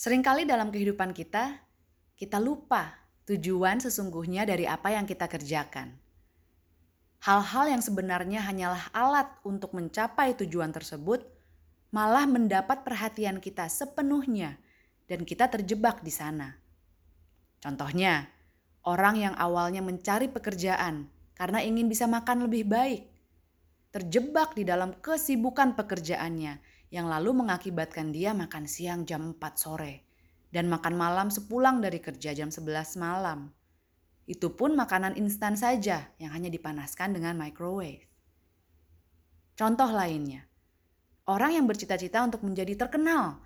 Seringkali dalam kehidupan kita, kita lupa tujuan sesungguhnya dari apa yang kita kerjakan. Hal-hal yang sebenarnya hanyalah alat untuk mencapai tujuan tersebut, malah mendapat perhatian kita sepenuhnya, dan kita terjebak di sana. Contohnya, orang yang awalnya mencari pekerjaan karena ingin bisa makan lebih baik, terjebak di dalam kesibukan pekerjaannya yang lalu mengakibatkan dia makan siang jam 4 sore dan makan malam sepulang dari kerja jam 11 malam. Itu pun makanan instan saja yang hanya dipanaskan dengan microwave. Contoh lainnya, orang yang bercita-cita untuk menjadi terkenal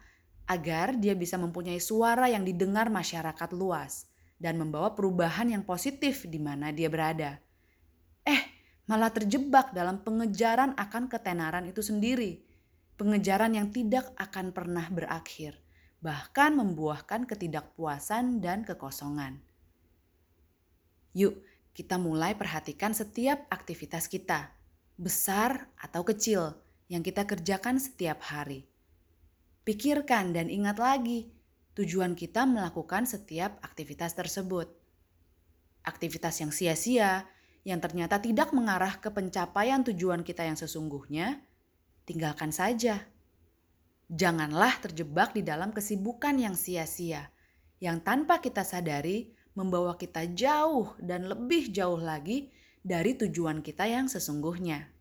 agar dia bisa mempunyai suara yang didengar masyarakat luas dan membawa perubahan yang positif di mana dia berada. Eh, malah terjebak dalam pengejaran akan ketenaran itu sendiri pengejaran yang tidak akan pernah berakhir, bahkan membuahkan ketidakpuasan dan kekosongan. Yuk, kita mulai perhatikan setiap aktivitas kita, besar atau kecil, yang kita kerjakan setiap hari. Pikirkan dan ingat lagi tujuan kita melakukan setiap aktivitas tersebut. Aktivitas yang sia-sia, yang ternyata tidak mengarah ke pencapaian tujuan kita yang sesungguhnya, tinggalkan saja. Janganlah terjebak di dalam kesibukan yang sia-sia, yang tanpa kita sadari membawa kita jauh dan lebih jauh lagi dari tujuan kita yang sesungguhnya.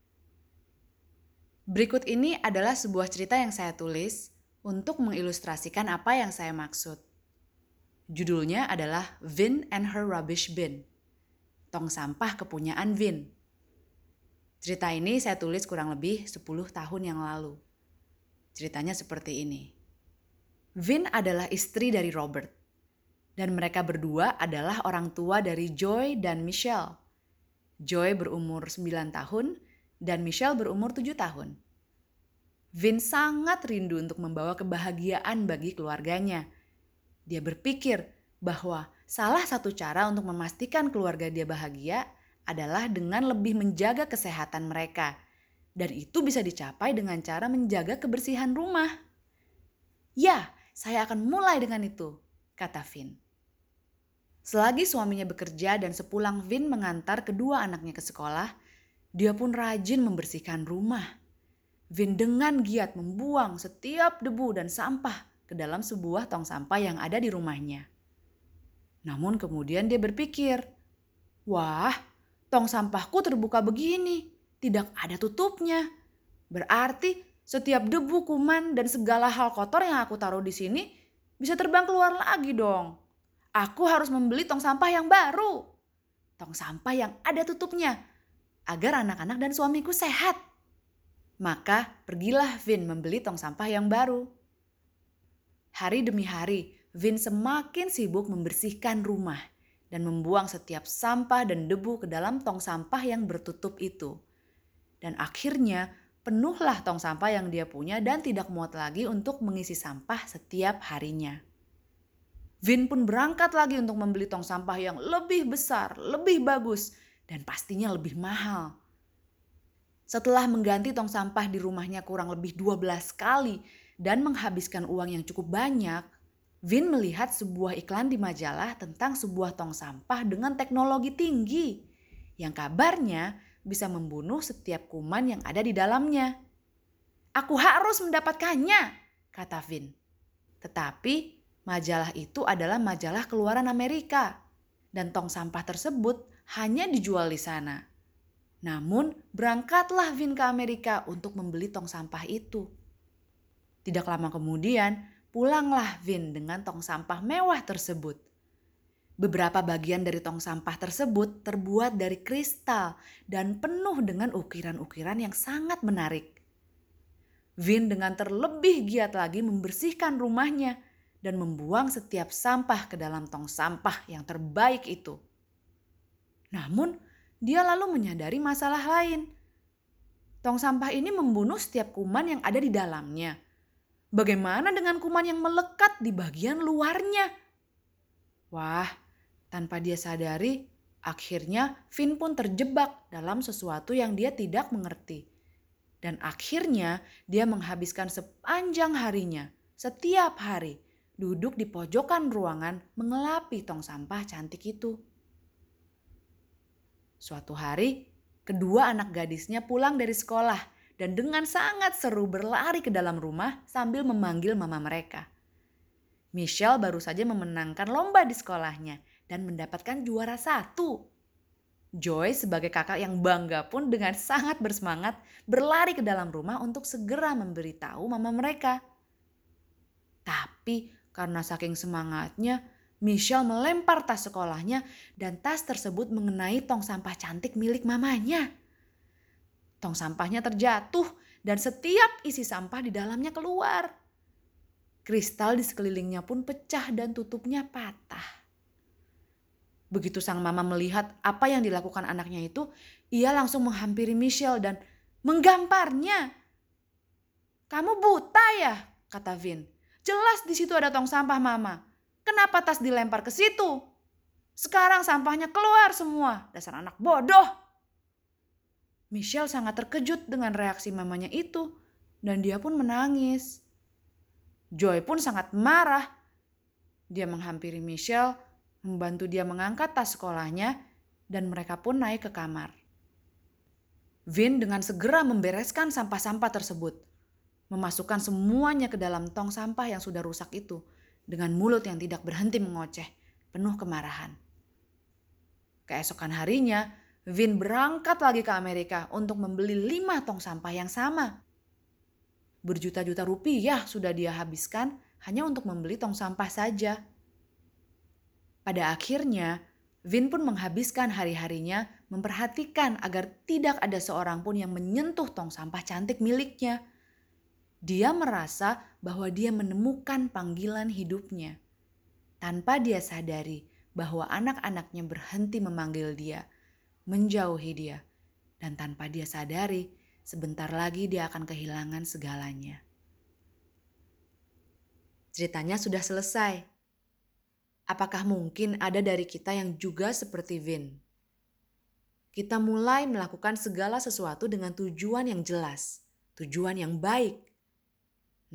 Berikut ini adalah sebuah cerita yang saya tulis untuk mengilustrasikan apa yang saya maksud. Judulnya adalah Vin and Her Rubbish Bin. Tong sampah kepunyaan Vin. Cerita ini saya tulis kurang lebih 10 tahun yang lalu. Ceritanya seperti ini. Vin adalah istri dari Robert. Dan mereka berdua adalah orang tua dari Joy dan Michelle. Joy berumur 9 tahun dan Michelle berumur 7 tahun. Vin sangat rindu untuk membawa kebahagiaan bagi keluarganya. Dia berpikir bahwa salah satu cara untuk memastikan keluarga dia bahagia adalah dengan lebih menjaga kesehatan mereka. Dan itu bisa dicapai dengan cara menjaga kebersihan rumah. Ya, saya akan mulai dengan itu, kata Vin. Selagi suaminya bekerja dan sepulang Vin mengantar kedua anaknya ke sekolah, dia pun rajin membersihkan rumah. Vin dengan giat membuang setiap debu dan sampah ke dalam sebuah tong sampah yang ada di rumahnya. Namun kemudian dia berpikir, "Wah, tong sampahku terbuka begini, tidak ada tutupnya. Berarti setiap debu, kuman, dan segala hal kotor yang aku taruh di sini bisa terbang keluar lagi dong. Aku harus membeli tong sampah yang baru. Tong sampah yang ada tutupnya, agar anak-anak dan suamiku sehat. Maka pergilah Vin membeli tong sampah yang baru. Hari demi hari, Vin semakin sibuk membersihkan rumah dan membuang setiap sampah dan debu ke dalam tong sampah yang bertutup itu. Dan akhirnya penuhlah tong sampah yang dia punya dan tidak muat lagi untuk mengisi sampah setiap harinya. Vin pun berangkat lagi untuk membeli tong sampah yang lebih besar, lebih bagus, dan pastinya lebih mahal. Setelah mengganti tong sampah di rumahnya kurang lebih 12 kali dan menghabiskan uang yang cukup banyak, Vin melihat sebuah iklan di majalah tentang sebuah tong sampah dengan teknologi tinggi yang kabarnya bisa membunuh setiap kuman yang ada di dalamnya. Aku harus mendapatkannya, kata Vin. Tetapi majalah itu adalah majalah keluaran Amerika dan tong sampah tersebut hanya dijual di sana. Namun berangkatlah Vin ke Amerika untuk membeli tong sampah itu. Tidak lama kemudian, Pulanglah Vin dengan tong sampah mewah tersebut. Beberapa bagian dari tong sampah tersebut terbuat dari kristal dan penuh dengan ukiran-ukiran yang sangat menarik. Vin dengan terlebih giat lagi membersihkan rumahnya dan membuang setiap sampah ke dalam tong sampah yang terbaik itu. Namun, dia lalu menyadari masalah lain. Tong sampah ini membunuh setiap kuman yang ada di dalamnya Bagaimana dengan kuman yang melekat di bagian luarnya? Wah, tanpa dia sadari, akhirnya Vin pun terjebak dalam sesuatu yang dia tidak mengerti. Dan akhirnya dia menghabiskan sepanjang harinya, setiap hari, duduk di pojokan ruangan mengelapi tong sampah cantik itu. Suatu hari, kedua anak gadisnya pulang dari sekolah dan dengan sangat seru berlari ke dalam rumah sambil memanggil mama mereka. Michelle baru saja memenangkan lomba di sekolahnya dan mendapatkan juara satu. Joy sebagai kakak yang bangga pun dengan sangat bersemangat berlari ke dalam rumah untuk segera memberitahu mama mereka. Tapi karena saking semangatnya, Michelle melempar tas sekolahnya dan tas tersebut mengenai tong sampah cantik milik mamanya. Tong sampahnya terjatuh dan setiap isi sampah di dalamnya keluar. Kristal di sekelilingnya pun pecah dan tutupnya patah. Begitu sang mama melihat apa yang dilakukan anaknya itu, ia langsung menghampiri Michelle dan menggamparnya. Kamu buta ya? kata Vin. Jelas di situ ada tong sampah mama. Kenapa tas dilempar ke situ? Sekarang sampahnya keluar semua. Dasar anak bodoh. Michelle sangat terkejut dengan reaksi mamanya itu dan dia pun menangis. Joy pun sangat marah. Dia menghampiri Michelle membantu dia mengangkat tas sekolahnya, dan mereka pun naik ke kamar. Vin dengan segera membereskan sampah-sampah tersebut, memasukkan semuanya ke dalam tong sampah yang sudah rusak itu, dengan mulut yang tidak berhenti mengoceh, penuh kemarahan. Keesokan harinya, Vin berangkat lagi ke Amerika untuk membeli lima tong sampah yang sama. Berjuta-juta rupiah sudah dia habiskan hanya untuk membeli tong sampah saja. Pada akhirnya, Vin pun menghabiskan hari-harinya memperhatikan agar tidak ada seorang pun yang menyentuh tong sampah cantik miliknya. Dia merasa bahwa dia menemukan panggilan hidupnya. Tanpa dia sadari bahwa anak-anaknya berhenti memanggil dia, menjauhi dia, dan tanpa dia sadari, sebentar lagi dia akan kehilangan segalanya. Ceritanya sudah selesai Apakah mungkin ada dari kita yang juga seperti Vin? Kita mulai melakukan segala sesuatu dengan tujuan yang jelas, tujuan yang baik.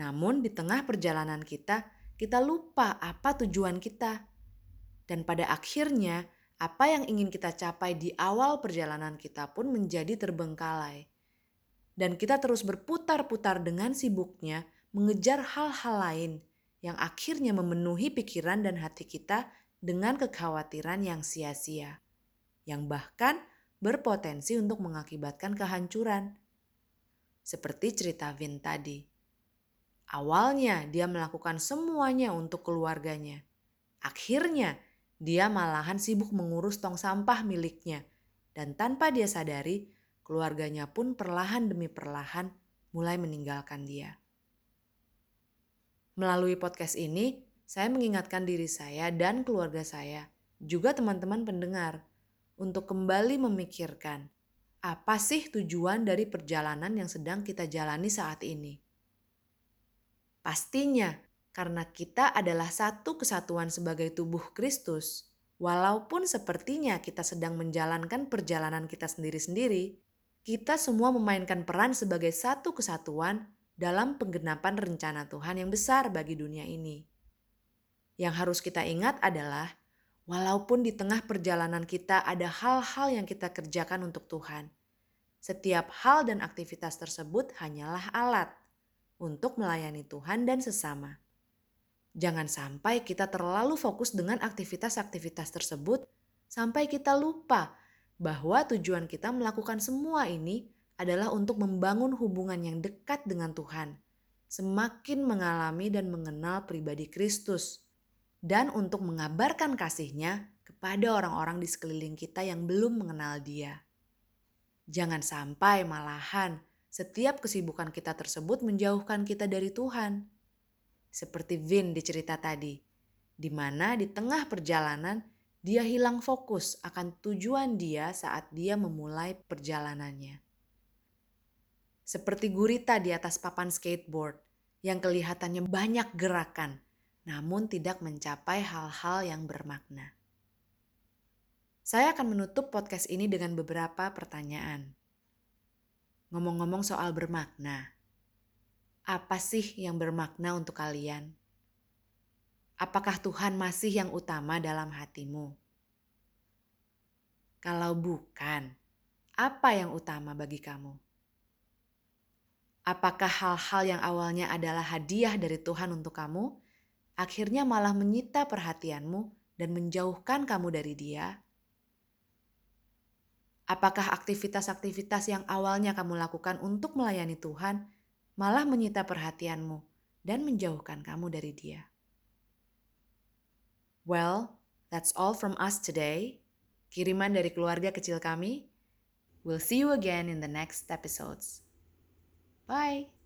Namun di tengah perjalanan kita, kita lupa apa tujuan kita. Dan pada akhirnya, apa yang ingin kita capai di awal perjalanan kita pun menjadi terbengkalai. Dan kita terus berputar-putar dengan sibuknya mengejar hal-hal lain yang akhirnya memenuhi pikiran dan hati kita dengan kekhawatiran yang sia-sia, yang bahkan berpotensi untuk mengakibatkan kehancuran. Seperti cerita Vin tadi. Awalnya dia melakukan semuanya untuk keluarganya. Akhirnya dia malahan sibuk mengurus tong sampah miliknya. Dan tanpa dia sadari, keluarganya pun perlahan demi perlahan mulai meninggalkan dia. Melalui podcast ini, saya mengingatkan diri saya dan keluarga saya, juga teman-teman pendengar, untuk kembali memikirkan apa sih tujuan dari perjalanan yang sedang kita jalani saat ini. Pastinya, karena kita adalah satu kesatuan sebagai tubuh Kristus, walaupun sepertinya kita sedang menjalankan perjalanan kita sendiri-sendiri, kita semua memainkan peran sebagai satu kesatuan dalam penggenapan rencana Tuhan yang besar bagi dunia ini. Yang harus kita ingat adalah, walaupun di tengah perjalanan kita ada hal-hal yang kita kerjakan untuk Tuhan, setiap hal dan aktivitas tersebut hanyalah alat untuk melayani Tuhan dan sesama. Jangan sampai kita terlalu fokus dengan aktivitas-aktivitas tersebut sampai kita lupa bahwa tujuan kita melakukan semua ini adalah untuk membangun hubungan yang dekat dengan Tuhan, semakin mengalami dan mengenal pribadi Kristus, dan untuk mengabarkan kasihnya kepada orang-orang di sekeliling kita yang belum mengenal dia. Jangan sampai malahan setiap kesibukan kita tersebut menjauhkan kita dari Tuhan. Seperti Vin di cerita tadi, di mana di tengah perjalanan dia hilang fokus akan tujuan dia saat dia memulai perjalanannya seperti gurita di atas papan skateboard yang kelihatannya banyak gerakan, namun tidak mencapai hal-hal yang bermakna. Saya akan menutup podcast ini dengan beberapa pertanyaan. Ngomong-ngomong soal bermakna, apa sih yang bermakna untuk kalian? Apakah Tuhan masih yang utama dalam hatimu? Kalau bukan, apa yang utama bagi kamu? Apakah hal-hal yang awalnya adalah hadiah dari Tuhan untuk kamu, akhirnya malah menyita perhatianmu dan menjauhkan kamu dari Dia? Apakah aktivitas-aktivitas yang awalnya kamu lakukan untuk melayani Tuhan malah menyita perhatianmu dan menjauhkan kamu dari Dia? Well, that's all from us today. Kiriman dari keluarga kecil kami. We'll see you again in the next episodes. Bye.